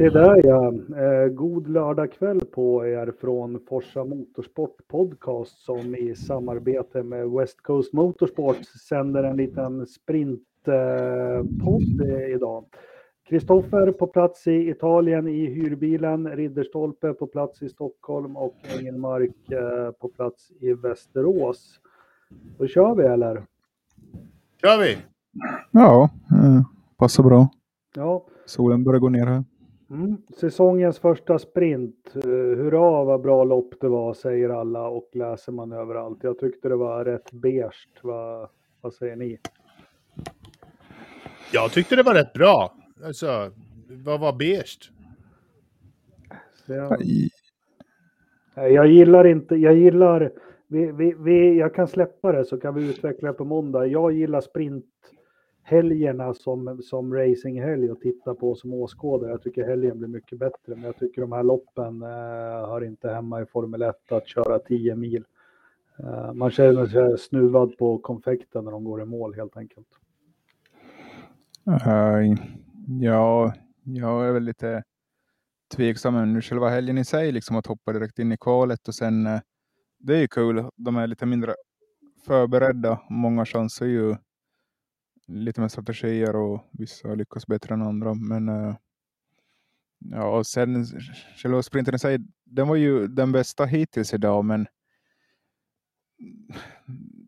Se där ja. Eh, god lördagkväll på er från Forsa Motorsport Podcast som i samarbete med West Coast Motorsports sänder en liten sprintpodd eh, idag. Kristoffer på plats i Italien i hyrbilen, Ridderstolpe på plats i Stockholm och Engelmark eh, på plats i Västerås. Då kör vi eller? Kör vi! Ja, passar bra. Ja. Solen börjar gå ner här. Mm. Säsongens första sprint. Eh, hurra vad bra lopp det var, säger alla och läser man överallt. Jag tyckte det var rätt beige. Vad, vad säger ni? Jag tyckte det var rätt bra. Alltså, vad var beige? Jag, jag gillar inte, jag gillar, vi, vi, vi, jag kan släppa det så kan vi utveckla det på måndag. Jag gillar helgerna som, som racinghelg och titta på som åskådare. Jag tycker helgen blir mycket bättre, men jag tycker de här loppen eh, hör inte hemma i Formel 1 att köra 10 mil. Eh, man känner sig snuvad på konfekten när de går i mål helt enkelt. Uh, Ja, jag är väl lite tveksam under själva helgen i sig, liksom att hoppa direkt in i kvalet och sen eh, det är ju kul. De är lite mindre förberedda. Många chanser ju lite med strategier och vissa lyckas bättre än andra. Men uh, ja, och sen själva sprinten i sig, den var ju den bästa hittills idag, men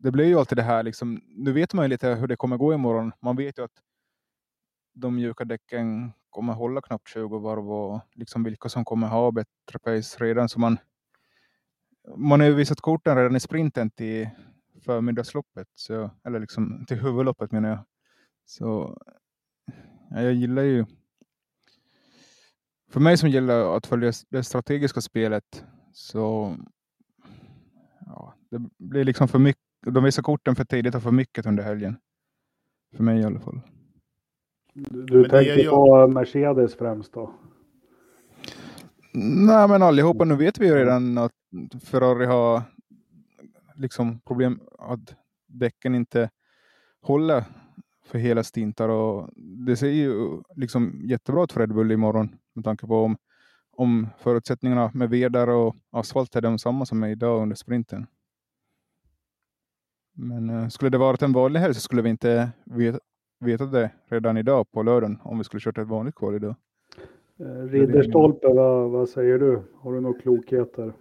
det blir ju alltid det här liksom. Nu vet man ju lite hur det kommer gå imorgon. Man vet ju att de mjuka däcken kommer hålla knappt 20 varv och liksom vilka som kommer ha bättre pace redan. Så man, man har ju visat korten redan i sprinten till förmiddagsloppet, så, eller liksom till huvudloppet menar jag. Så ja, jag gillar ju för mig som gillar att följa det strategiska spelet så ja, det blir liksom för mycket. De visar korten för tidigt och för mycket under helgen. För mig i alla fall. Du, du tänker ju... på Mercedes främst då? Nej, men allihopa, nu vet vi ju redan att Ferrari har liksom problem att däcken inte håller för hela stintar och det ser ju liksom jättebra ut för Red Bull imorgon med tanke på om, om förutsättningarna med vedar och asfalt är de samma som är idag under sprinten. Men uh, skulle det varit en vanlig helg så skulle vi inte veta, veta det redan idag på lördagen om vi skulle kört ett vanligt kval idag. Eh, Ridderstolpe, vad, vad säger du? Har du några klokheter?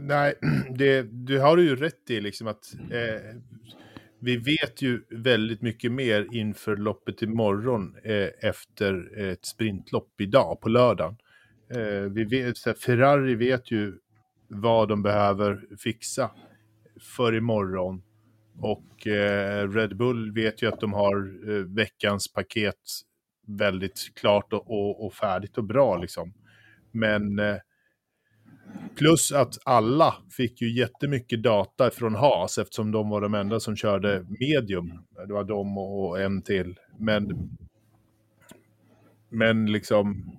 Nej, det, det har du ju rätt i liksom att eh, vi vet ju väldigt mycket mer inför loppet imorgon eh, efter ett sprintlopp idag på lördagen. Eh, vi vet, så här, Ferrari vet ju vad de behöver fixa för imorgon och eh, Red Bull vet ju att de har eh, veckans paket väldigt klart och, och, och, färdigt och bra liksom. Men eh, plus att alla fick ju jättemycket data från Haas eftersom de var de enda som körde medium. Det var de och en till. Men, men liksom,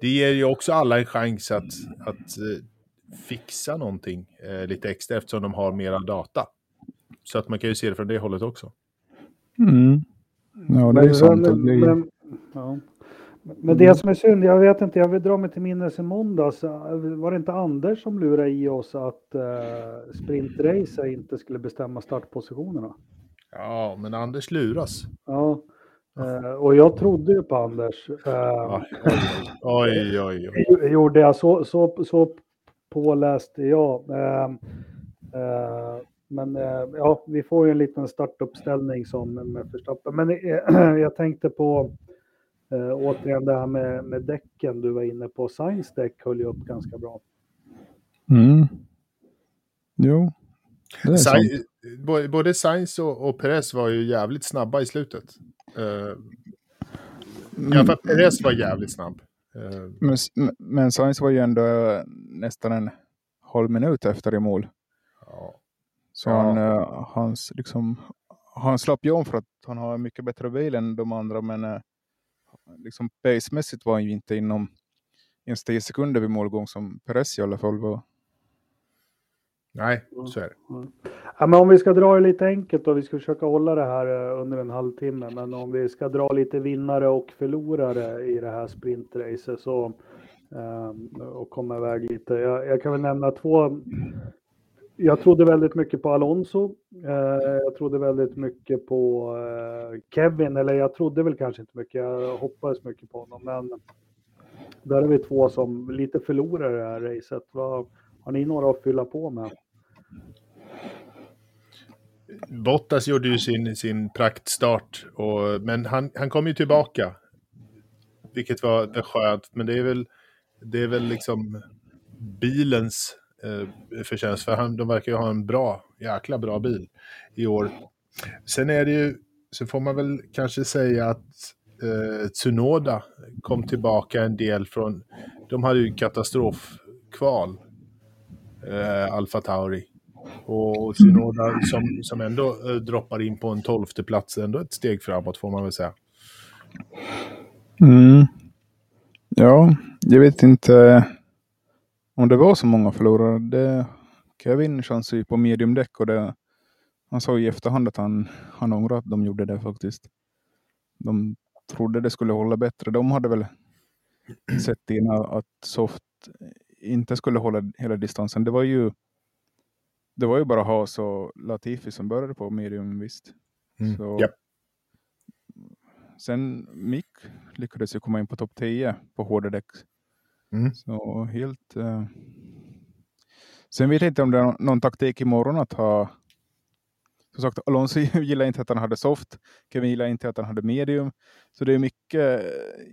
det ger ju också alla en chans att, att eh, fixa någonting eh, lite extra eftersom de har mera data. Så att man kan ju se det från det hållet också. Mm. Ja, det är sant. Men, det men, ja. Men det som är synd, jag vet inte, jag vill dra mig till minnes i måndags. Var det inte Anders som lurade i oss att uh, sprintrace inte skulle bestämma startpositionerna? Ja, men Anders luras. Ja, uh, och jag trodde ju på Anders. Uh, oj, oj, oj. Gjorde jag så, så, så påläst jag. Eh, eh, men eh, ja, vi får ju en liten startuppställning som med Verstappen. Men jag tänkte på återigen det här med, med däcken du var inne på. Science däck höll ju upp ganska bra. Mm. Jo. Science, både Sainz och, och Perez var ju jävligt snabba i slutet. Uh, I alla fall Perez var jävligt snabb. Eh, men, men Sainz var ju ändå nästan en halv minut efter i mål. Ja. Så han, ja. uh, hans, liksom, han slapp ju om för att han har mycket bättre bil än de andra. Men uh, liksom pacemässigt var han ju inte inom ens 10 sekunder vid målgång som Perez i alla fall var. Nej, så är det. Ja, men om vi ska dra det lite enkelt och vi ska försöka hålla det här eh, under en halvtimme. Men om vi ska dra lite vinnare och förlorare i det här sprintracet så eh, och komma iväg lite. Jag, jag, kan väl nämna två. Jag trodde väldigt mycket på Alonso. Eh, jag trodde väldigt mycket på eh, Kevin, eller jag trodde väl kanske inte mycket. Jag hoppades mycket på honom, men där är vi två som lite förlorar det här racet. Vad, har ni några att fylla på med? Bottas gjorde ju sin, sin praktstart, och, men han, han kom ju tillbaka. Vilket var, var skönt, men det är väl, det är väl liksom bilens eh, förtjänst, för han, de verkar ju ha en bra, jäkla bra bil i år. Sen är det ju, så får man väl kanske säga att eh, Tsunoda kom tillbaka en del från, de hade ju katastrofkval, eh, Alfa Tauri. Och Tsunoda som, som ändå eh, droppar in på en tolfte plats, ändå ett steg framåt får man väl säga. Mm. Ja, jag vet inte om det var så många förlorare. Det, Kevin chansade ju på mediumdäck och det, han sa i efterhand att han, han ångrar att de gjorde det faktiskt. De trodde det skulle hålla bättre. De hade väl sett innan att soft inte skulle hålla hela distansen. Det var ju det var ju bara Haas och Latifi som började på medium visst. Mm. Så, Japp. Sen Mick lyckades ju komma in på topp 10 på hårda däck. Mm. Så helt... Eh... Sen vet jag inte om det är någon taktik imorgon att ha... Som sagt, Alonso gillar inte att han hade soft. Kevin gillar inte att han hade medium. Så det är mycket...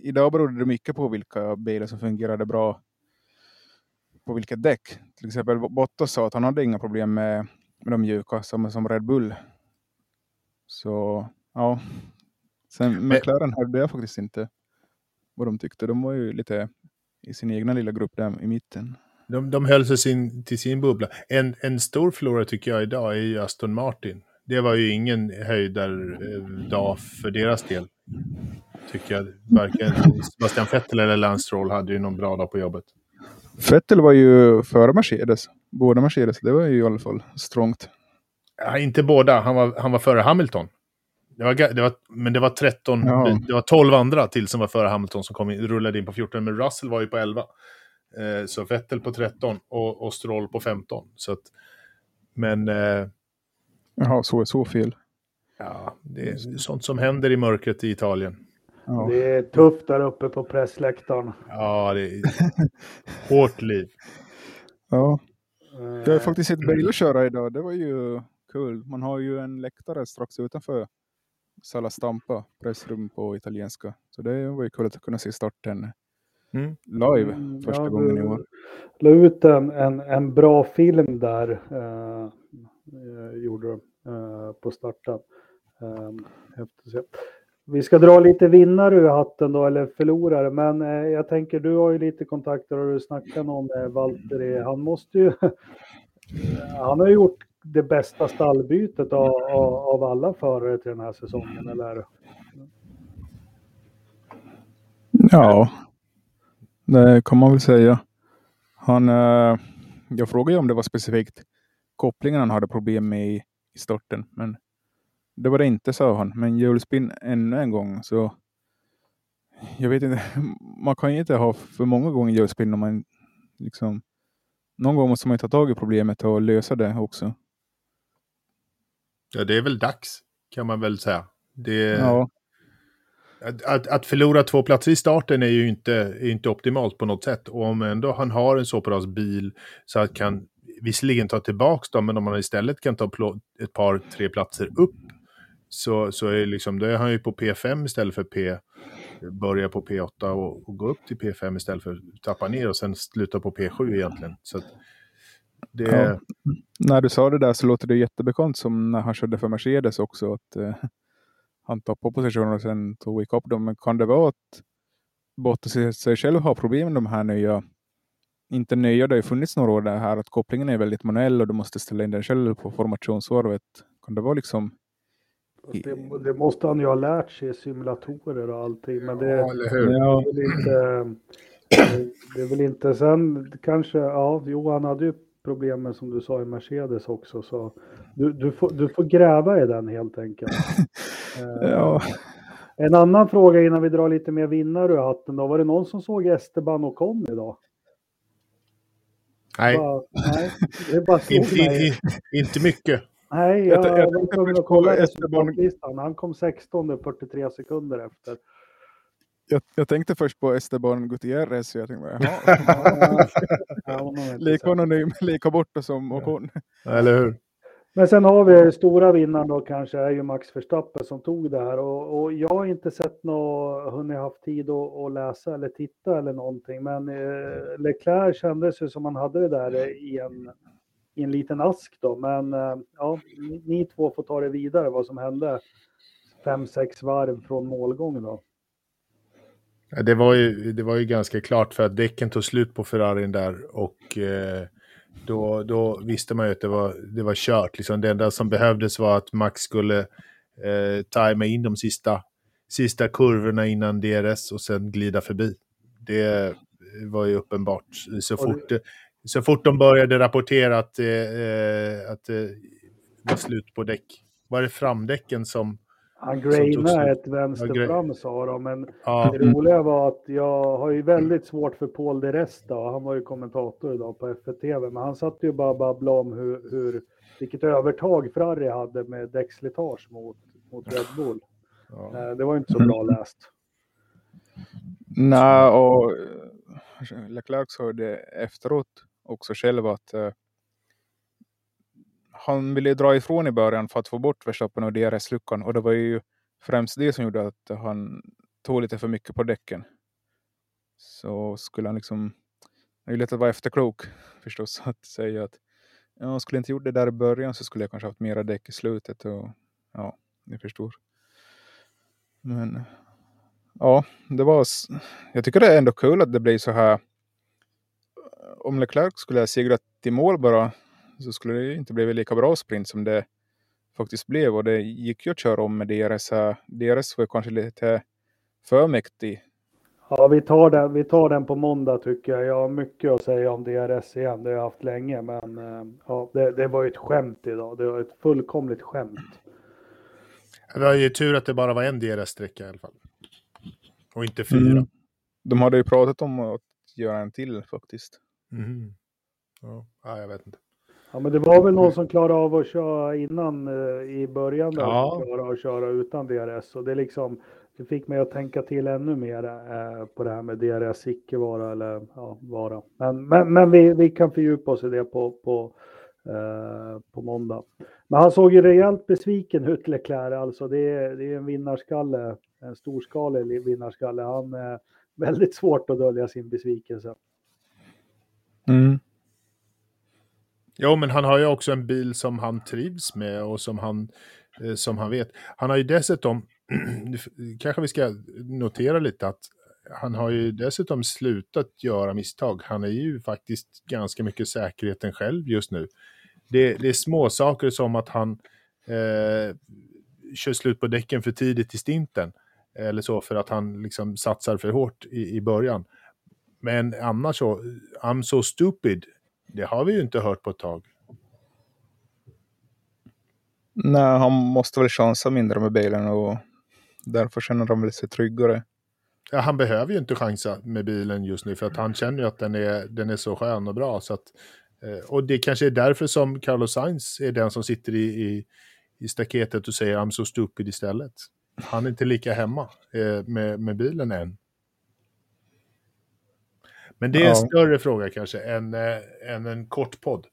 Idag berodde det mycket på vilka bilar som fungerade bra på vilket däck. Till exempel Bottas sa att han hade inga problem med, med de mjuka som, som Red Bull. Så ja. Sen McLaren hörde jag faktiskt inte vad de tyckte. De var ju lite i sin egna lilla grupp där i mitten. De, de höll sig sin, till sin bubbla. En, en stor förlorare tycker jag idag är ju Aston Martin. Det var ju ingen höjdardag för deras del. Tycker jag. Varken Sebastian Vettel eller Lance Stroll hade ju någon bra dag på jobbet. Vettel var ju före Mercedes. Båda Mercedes. Det var ju i alla fall strångt. Ja, inte båda. Han var, han var före Hamilton. Det var, det var, men det var 13, Ja. det var 12 andra till som var före Hamilton som kom in, rullade in på 14. Men Russell var ju på 11. Eh, så Vettel på 13 och, och Stroll på 15. Så att, men eh, Jaha, så är så fel. ja, det är sånt som händer i mörkret i Italien. Ja. Det är tufft där uppe på pressläktaren. Ja, det är hårt liv. ja. Eh, Jag har faktiskt sett bilar köra idag. Det var ju kul. Man har ju en läktare strax utanför Sala Stampa, pressrum på italienska. Så det var ju kul att kunna se starten Mm. live Mm, första ja, gången i år. La ut en, en, en bra film där, eh, eh, gjorde de eh, på starten. Eh. Vi ska dra lite vinnare ur hatten då, eller förlorare, men eh, jag tänker du har ju lite kontakter och du snackar om eh, Valtteri. Han måste ju, han har gjort det bästa stallbytet av, av, av alla förare till den här säsongen, eller? Ja, det kan man väl säga. Han, eh, jag frågade ju om det var specifikt kopplingen han hade problem med i, i starten, men det var det inte, sa han. Men hjulspinn ännu en gång, så jag vet inte. Man kan ju inte ha för många gånger hjulspinn om man liksom någon gång måste man ju ta tag i problemet och lösa det också. Ja, det är väl dags, kan man väl säga. Det, Ja, Att, att, förlora två platser i starten är ju inte, är inte optimalt på något sätt. Och om ändå han har en så pass bil så att kan visserligen ta tillbaka dem, men om han istället kan ta ett par, tre platser upp så, så är, liksom, då är han ju på P5 istället för P, börja på P8 och, och gå upp till P5 istället för att tappa ner och sen sluta på P7 egentligen. Så att det, Ja. när du sa det där så låter det jättebekant som när han körde för Mercedes också. Att eh, han tappade positioner och sen tog ikapp dem. Men kan det vara att Bottas i sig själv har problem med de här nya, inte nya, det har ju funnits några år där här att kopplingen är väldigt manuell och du måste ställa in den själv på formationsvarvet. Kan det vara liksom Det, det måste han ju ha lärt sig i simulatorer och allting, men det, ja, eller hur? Ja, det är väl inte... Det är väl inte sen kanske, ja, jo han hade ju problemen som du sa i Mercedes också. Så du, du, får, du får gräva i den helt enkelt. Eh, Ja, En annan fråga innan vi drar lite mer vinnare ur hatten då. Var det någon som såg Esteban och Con idag? Nej, Bara, nej, det bara slog inte, mig. i- inte mycket. Nej, Jag jag, jag kolla på Esteban. resultatlistan. Han kom 16 43 sekunder efter. jag, jag tänkte först på Esteban Gutierrez. Jag tänkte, jaha, Ja, jag lika anonym, lika borta som Ocon. Eller hur? Men sen har vi stora vinnaren då kanske är ju Max Verstappen som tog det här och, och jag har inte sett något, hunnit haft tid att, att läsa eller titta eller någonting men eh, Leclerc kändes ju som han hade det där i en, i en liten ask då men eh, ja, ni, ni två får ta det vidare vad som hände fem, sex varv från målgång då. Det var, ju, det var ju ganska klart för att däcken tog slut på Ferrarin där och eh, då, då visste man ju att det var, det var kört. Liksom det enda som behövdes var att Max skulle eh, tajma in de sista, sista kurvorna innan DRS och sen glida förbi. Det var ju uppenbart. Så fort, så fort de började rapportera att, eh, eh, att det var slut på däck. Var det framdäcken som... Han grainade ett vänster Ja, gra- fram sa de men Ja, Det roliga var att jag har ju väldigt svårt för Paul de Resta. Han var ju kommentator idag på F1 men han satt ju bara och babblade om hur, hur, vilket övertag Ferrari hade med däckslitage mot, mot Red Bull. ja. Eh, Det var inte så bra läst. Nej, och Leclerc sa det efteråt också själv att eh, han ville dra ifrån i början för att få bort Verstappen och DRS-luckan och det var ju främst det som gjorde att han tog lite för mycket på däcken. Så skulle han liksom, det är ju lätt att vara efterklok förstås, att säga att ja, skulle jag inte gjort det där i början så skulle jag kanske haft mera däck i slutet och ja, ni förstår. Men ja, det var, jag tycker det är ändå kul att det blir så här. Om Leclerc skulle ha segrat i mål bara så skulle det inte bli lika bra sprint som det faktiskt blev och det gick ju att köra om med DRS här. DRS var kanske lite för mäktig. Ja, vi tar, den, vi tar den på måndag tycker jag. Jag har mycket att säga om DRS igen. Det har jag haft länge, men eh, ja, det, det var ju ett skämt idag. Det var ett fullkomligt skämt. Det var ju tur att det bara var en DRS-sträcka i alla fall. Och inte fyra. Mm. De hade ju pratat om att göra en till faktiskt. Ja, ja, jag vet inte. Ja, men det var väl någon som klarade av att köra innan eh, i början där, Ja. klarade att köra utan DRS. Och det, liksom, det fick mig att tänka till ännu mer eh, på det här med DRS icke vara eller ja, vara. Men, men, men vi, vi kan fördjupa oss i det på, på, eh, på måndag. Men han såg ju rejält besviken ut Leclerc. Alltså det är, det är en vinnarskalle, en storskalig vinnarskalle. Han är väldigt svårt att dölja sin besvikelse. Mm. Jo, men han har ju också en bil som han trivs med och som han, eh, som han vet. Han har ju dessutom, kanske vi ska notera lite att han har ju dessutom slutat göra misstag. Han är ju faktiskt ganska mycket säkerheten själv just nu. Det, det är små saker som att han eh, kör slut på däcken för tidigt i stinten. Eller så för att han liksom satsar för hårt i, i början. Men annars så, I'm so stupid, det har vi ju inte hört på ett tag. Nej, han måste väl chansa mindre med bilen och därför känner han väl sig tryggare. Ja, han behöver ju inte chansa med bilen just nu för att han känner ju att den är, den är så skön och bra. Så att, eh, och det kanske är därför som Carlos Sainz är den som sitter i, i, i staketet och säger I'm so stupid istället. Han är inte lika hemma eh, med, med bilen än. Men det är en Ja. större fråga kanske än, eh, än en kort podd.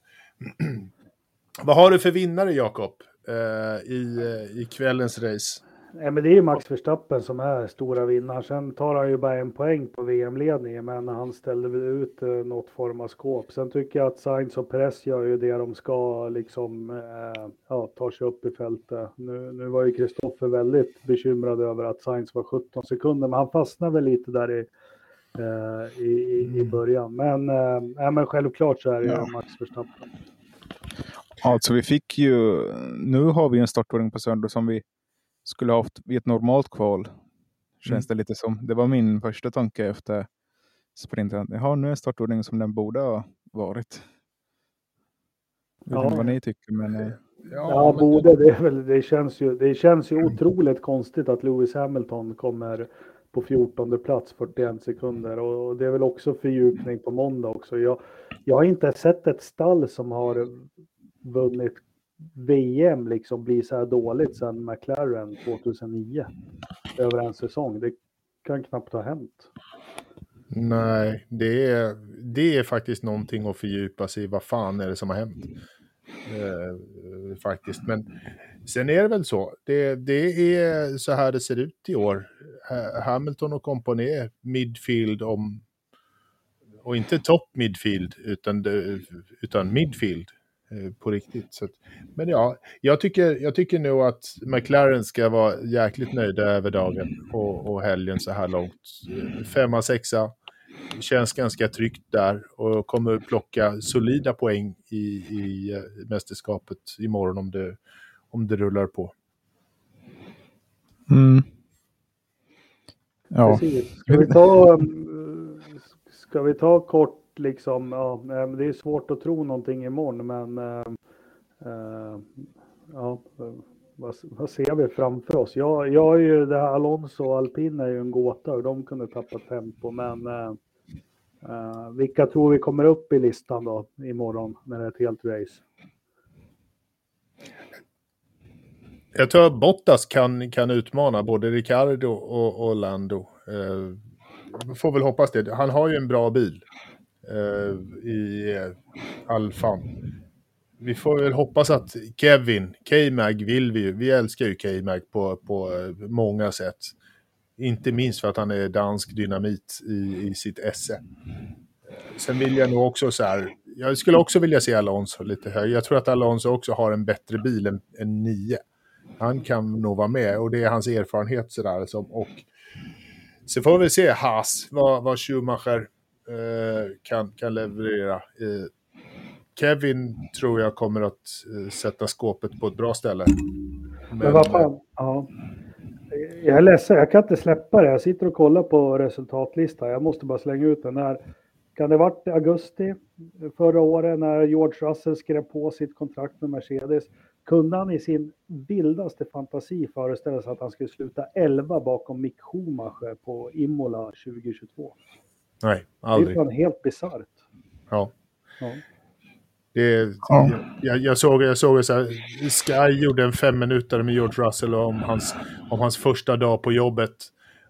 Vad har du för vinnare, Jakob, eh, i, eh, i kvällens race? Nej, men det är ju Max Verstappen som är stora vinnaren. Sen tar han ju bara en poäng på VM-ledningen, men han ställde väl ut eh, något form av skåp. Sen tycker jag att Sainz och Perez gör ju det de ska, liksom, eh, ja, ta sig upp i fältet. Nu, nu var ju Kristoffer väldigt bekymrad över att Sainz var 17 sekunder, men han fastnade väl lite där i, eh, i, i, i början. Men, eh, men självklart så är det Ja. Max Verstappen. Alltså vi fick ju, nu har vi en startordning på söndag som vi skulle ha haft vid ett normalt kval. Känns det lite som. Det var min första tanke efter sprinten. Jaha, nu är startordningen som den borde ha varit. vet inte Ja. vad ni tycker, men eh, Ja, men- borde. Det, väl, det, känns ju, det känns ju otroligt konstigt att Lewis Hamilton kommer på 14 plats 41 sekunder och det är väl också fördjupning på måndag också. Jag, jag har inte sett ett stall som har vunnit VM liksom bli så här dåligt sedan McLaren 2009 över en säsong. Det kan knappt ha hänt. Nej, det är, det är faktiskt någonting att fördjupa sig i. Vad fan är det som har hänt? Eh, faktiskt. Men sen är det väl så. Det, det är så här det ser ut i år. Hamilton och kompani midfield om... Och inte topp midfield, utan, utan midfield eh, på riktigt. Så att, men ja, jag tycker, jag tycker nog att McLaren ska vara jäkligt nöjda över dagen och, och helgen så här långt. Femma, sexa, känns ganska tryggt där och kommer plocka solida poäng i, i eh, mästerskapet imorgon om det, om det rullar på. mm. Ja, Precis. Ska vi ta, um, ska vi ta kort liksom, ja, men det är svårt att tro någonting imorgon men eh, eh, ja, eh, vad, vad ser vi framför oss? Jag, jag är ju, det här Alonso och Alpin är ju en gåta hur de kunde tappa tempo men eh, eh, vilka tror vi kommer upp i listan då imorgon när det är ett helt race? Jag tror att Bottas kan, kan utmana både Ricardo och, och Lando. Eh, får väl hoppas det. Han har ju en bra bil eh, i eh, Alfan. Vi får väl hoppas att Kevin, K-Mag vill vi ju. Vi älskar ju K-Mag på, på eh, många sätt. Inte minst för att han är dansk dynamit i, i sitt esse. Sen vill jag nog också så här, jag skulle också vilja se Alonso lite högre. Jag tror att Alonso också har en bättre bil än, än 9. Han kan nog vara med och det är hans erfarenhet sådär. Liksom. och så får vi se Haas, vad, vad Schumacher eh, kan, kan leverera. Eh, Kevin tror jag kommer att eh, sätta skåpet på ett bra ställe. Men vad fan, ja. Jag är ledsen, jag kan inte släppa det. Jag sitter och kollar på resultatlistan. Jag måste bara slänga ut den här. Kan det varit augusti förra året när George Russell skrev på sitt kontrakt med Mercedes? Kunde han i sin vildaste fantasi föreställa sig att han skulle sluta 11 bakom Mick Schumacher på Imola 2022? Nej, Det är aldrig. fan helt bisarrt. Ja. Ja. Det är, Ja. jag, jag såg, jag såg så här, Sky gjorde en fem minuter med George Russell om hans, om hans första dag på jobbet.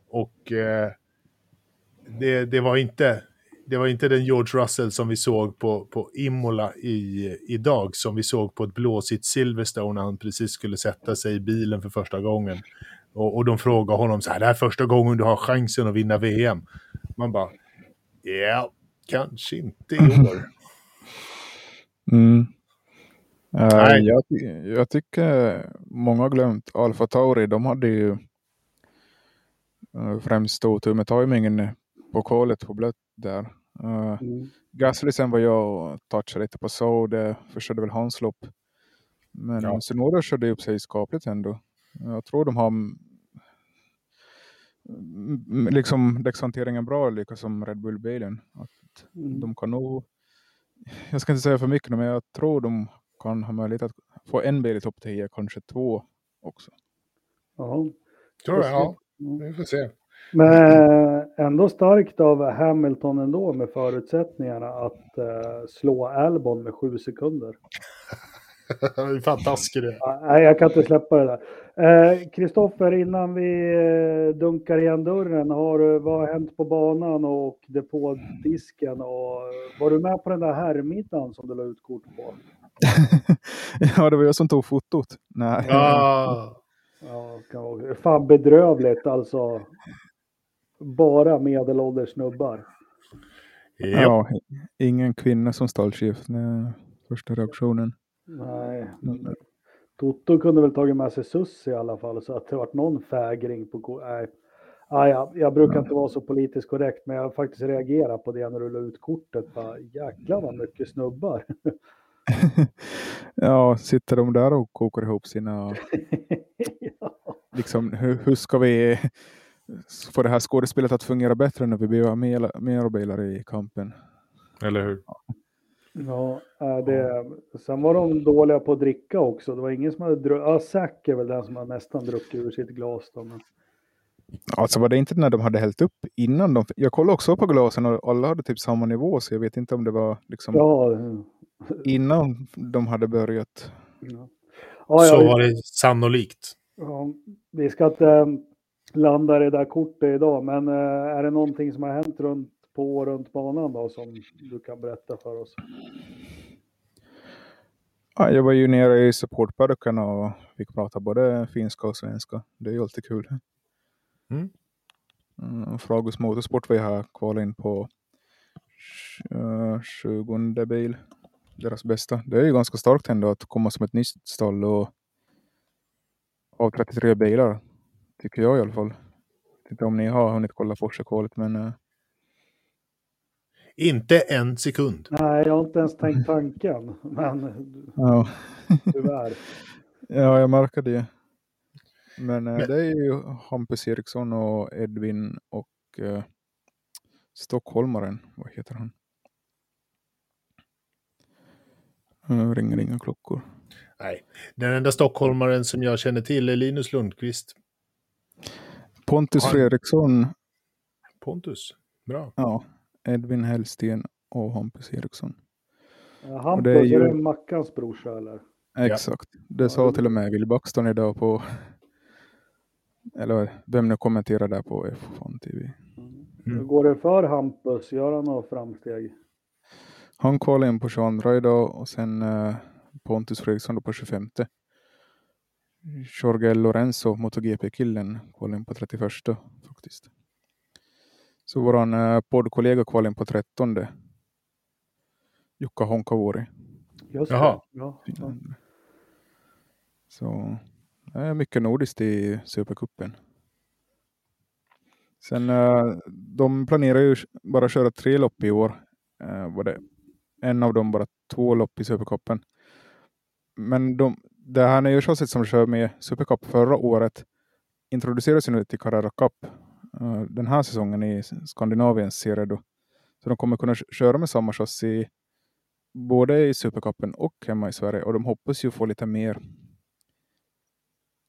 Och eh, det, det, var inte, det var inte den George Russell som vi såg på, på Imola i, idag, som vi såg på ett blåsigt Silverstone när han precis skulle sätta sig i bilen för första gången. Och, och de frågar honom så här, det här är första gången du har chansen att vinna VM. Man bara, ja, kanske inte i år. Mm. Eh, Nej. jag, jag tycker många har glömt Alfa Tauri. De hade ju eh, främst stor tur med tajmingen på kolet på blött där. Uh, Mm. Gasly sen var jag och touchade lite på så det förstörde väl hans lopp. Men Ja. Sonoda körde upp sig skapligt ändå. Jag tror de har liksom däckshanteringen bra, lika som Red Bull-bilen. Att Mm. de kan nog, jag ska inte säga för mycket, men jag tror de kan ha möjlighet att få en bil i topp 10, kanske två också. Ja. Tror jag, ja. Vi får se. Men ändå starkt av Hamilton ändå med förutsättningarna att eh, slå Albon med sju sekunder. det är fantastiskt Nej, jag kan inte släppa det där. Kristoffer, innan vi eh, dunkar igen dörren, har, du- vad har hänt på banan och depådisken? Och, var du med på den där herrmiddagen som du la ut kort på? ja, det var jag som tog fotot. Nej. Ja. Ja, fan bedrövligt alltså. Bara medelålders snubbar. Ja. Ja, ingen kvinna som stallchef. Nej, första reaktionen. Nej. Toto kunde väl tagit med sig Sussi i alla fall så att det varit någon fägring på Nej. Ah, ja, jag brukar inte vara så politiskt korrekt men jag har faktiskt reagerat på det när du la ut kortet. Bara, jäklar vad mycket snubbar. ja, sitter de där och kokar ihop sina... ja. Liksom, hur, hur ska vi få det här skådespelet att fungera bättre när vi behöver mer, mer bilar i kampen? Eller hur? Ja, äh, det, sen var de dåliga på att dricka också. Det var ingen som hade druckit. Ja, Zack är väl den som har nästan druckit ur sitt glas. Då, men... Alltså var det inte när de hade hällt upp innan de... Jag kollade också på glasen och alla hade typ samma nivå så jag vet inte om det var liksom Ja, innan de hade börjat. ja. Ja, Så var det sannolikt. ja, vi ska inte eh, landa det där kortet idag, men eh, är det någonting som har hänt runt på och runt banan då som du kan berätta för oss? Ja, jag var ju nere i supportburken och fick prata både finska och svenska. Det är ju alltid kul. Mm. Mm, Fragus Motorsport vi har kvalat in på uh, 20 bil. Deras bästa. Det är ju ganska starkt ändå att komma som ett nytt stall och av 33 bilar. Tycker jag i alla fall. Jag vet inte om ni har hunnit kolla Porsche-kvalet men uh, Inte en sekund. Nej, jag har inte ens tänkt tanken, men ja. tyvärr. ja, jag märker det. Men, eh, Men- det är ju Hampus Eriksson och Edvin och uh, stockholmaren. Vad heter han? Uh, ringer inga klockor. Nej. Den enda stockholmaren som jag känner till är Linus Lundqvist. Pontus Fredriksson, Pontus. Bra. ja, Edvin Hellsten och Hampus Eriksson. Ja, Hampus, det är, är ju- det Mackans brorsa eller? Exakt. Det sa Ja. till och med Will Buxton idag på, eller vem nu kommenterar där på F1 TV. Hur Mm. går det för Hampus? Gör han några framsteg? Han kvalade in på 22 idag och sen eh, Pontus Fredriksson då på 25. Jorge Lorenzo, MotoGP-killen, kvalade in på 31 faktiskt. Så vår eh, poddkollega kvalade in på 13. Jukka Honkavuori. Just Jaha. Ja, ja. Så det är mycket nordiskt i Supercupen. Sen eh, de planerar ju bara köra tre lopp i år. Eh, var det en av dem bara två lopp i Supercupen. Men de, det här nyårschassit som kör med Supercup förra året introduceras ju nu till Carrera Cup eh, den här säsongen i Skandinaviens serie då. Så de kommer kunna köra med samma chassi både i Supercupen och hemma i Sverige. Och de hoppas ju få lite mer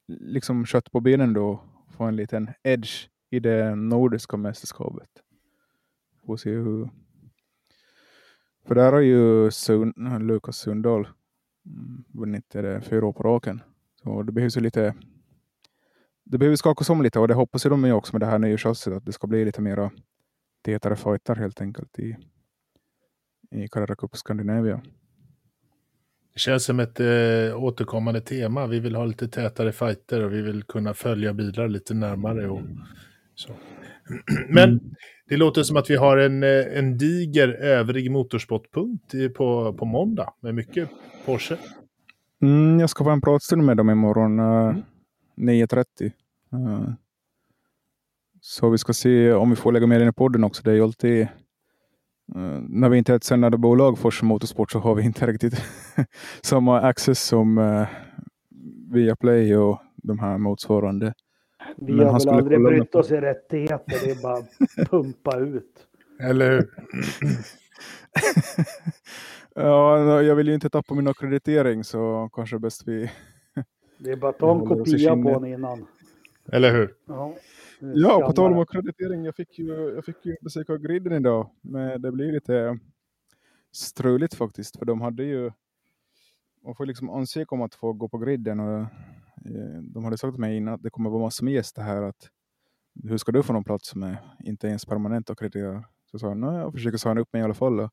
liksom kött på benen då. Få en liten edge i det nordiska mästerskapet. Får se hur... För där har ju Sun, Lukas Sundahl vunnit det fyra år på raken. Så det behövs ju lite... Det behöver skakas om lite och det hoppas ju de också med det här nya chassit att det ska bli lite mera tätare fighter helt enkelt i, i Carrera Cup Scandinavia. Det känns som ett eh, återkommande tema. Vi vill ha lite tätare fighter och vi vill kunna följa bilar lite närmare. Och så. Men det låter som att vi har en, eh, en diger övrig motorsportpunkt på, på måndag med mycket Porsche. Mm, jag ska få en pratstund med dem imorgon uh, Mm. 9.30. Uh, så vi ska se om vi får lägga med den i podden också. Det är ju alltid, uh, när vi inte är ett sändande bolag för Motorsport så har vi inte riktigt samma access som uh, Viaplay och de här motsvarande. Vi Men har väl skulle aldrig brytt oss i rättigheter, det är bara pumpa ut. Eller hur? ja, jag vill ju inte tappa min akkreditering så kanske bäst vi... Det är bara att ta en kopia på den innan. Eller hur? Ja, Ja, på tal om akkreditering. Jag fick ju, jag fick ju besöka griden idag. Men det blir lite struligt faktiskt. För de hade ju... Man får liksom ansöka om att få gå på griden. Och, de hade sagt till mig innan att det kommer vara massor med gäster här. Att, hur ska du få någon plats som är inte ens permanent akkrediterad? Så sa jag, nej, jag försöker signa upp mig i alla fall. Och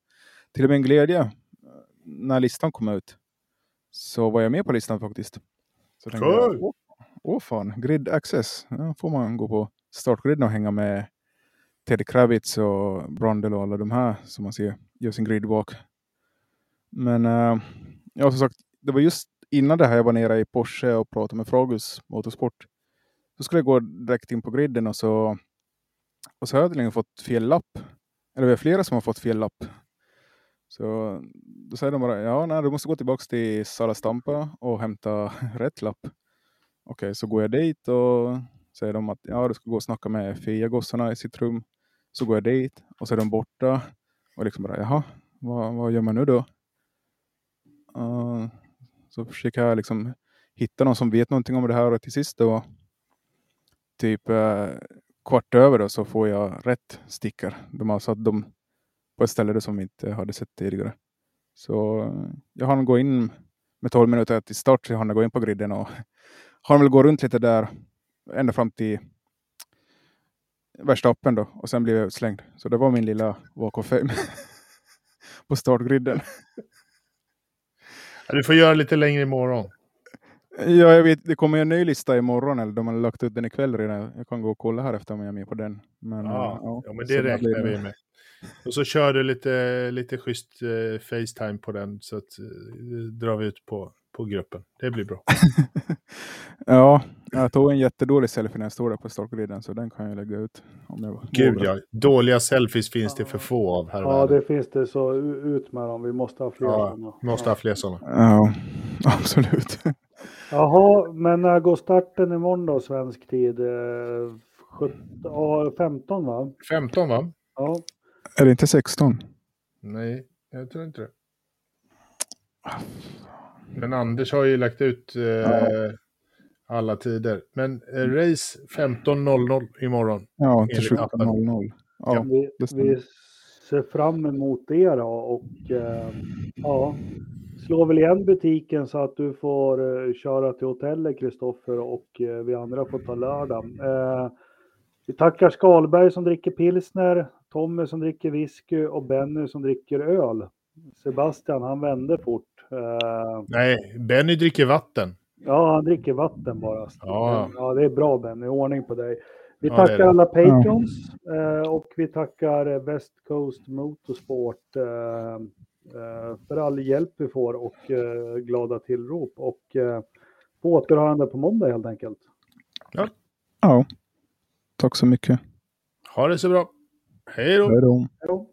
till min glädje, eh, när listan kom ut, så var jag med på listan faktiskt. Så tänkte jag, Cool. "Åh, Åh fan, Grid Access. Ja, får man gå på startgriden och hänga med Teddy Kravitz och Brundle och alla de här som man ser gör sin gridwalk. Men äh, ja, som sagt, det var just innan det här jag var nere i Porsche och pratade med Fragus Motorsport. Så skulle jag gå direkt in på griden och så, och så har jag tydligen fått fel lapp. Eller vi är flera som har fått fel lapp. Så då säger de bara, ja nej, du måste gå tillbaka till Sala Stampa och hämta rätt lapp. Okej, så går jag dit och säger de att ja, du ska gå och snacka med Fia-gossarna i sitt rum. Så går jag dit och så är de borta. Och liksom bara, jaha, vad, vad gör man nu då? Uh, så försöker jag liksom hitta någon som vet någonting om det här och till sist det var typ eh, kvart över då, så får jag rätt stickar. De har satt dem på ett ställe som vi inte hade sett tidigare. Så eh, jag hann gå in med 12 minuter till start, så jag hann gå in på griden och har väl gå runt lite där ända fram till Verstappen då och sen blev jag utslängd. Så det var min lilla walk of fame på startgriden. Du får göra lite längre imorgon. Ja, jag vet, det kommer en ny lista imorgon, eller de har lagt ut den ikväll redan. Jag kan gå och kolla här efter om jag är med på den. Men, ja, ja, ja men det räknar vi med. Och så kör du lite, lite schysst eh, Facetime på den så att eh, drar vi ut på, på gruppen. Det blir bra. ja, jag tog en jättedålig selfie när jag stod där på startgriden så den kan jag lägga ut. Om jag Gud ja, dåliga selfies finns det för få av här Ja, det finns det så ut med dem. Vi måste ha fler ja, sådana. måste ha fler sådana. Ja, absolut. Jaha, men när går starten imorgon då, svensk tid? 17, 15 va? 15 va? Ja. Är det inte 16? Nej, jag tror inte det. Men Anders har ju lagt ut eh, ja. alla tider. Men eh, race 15.00 imorgon. Ja, till 17.00. Ja, ja. Vi, vi, ser fram emot det då och eh, ja, slår väl igen butiken så att du får eh, köra till hotellet Kristoffer och eh, vi andra får ta lördag. Eh, vi tackar Skalberg som dricker pilsner, Tommy som dricker whisky och Benny som dricker öl. Sebastian, han vände fort. Uh, Nej, Benny dricker vatten. Ja, han dricker vatten bara. Ja, ja det är bra Benny, ordning på dig. Vi ja, tackar alla patrons uh, och vi tackar West Coast Motorsport uh, för all hjälp vi får och glada tillrop. Och på återhörande på måndag helt enkelt. Ja. ja. Tack så mycket. Ha det så bra. Hej då. Hej då.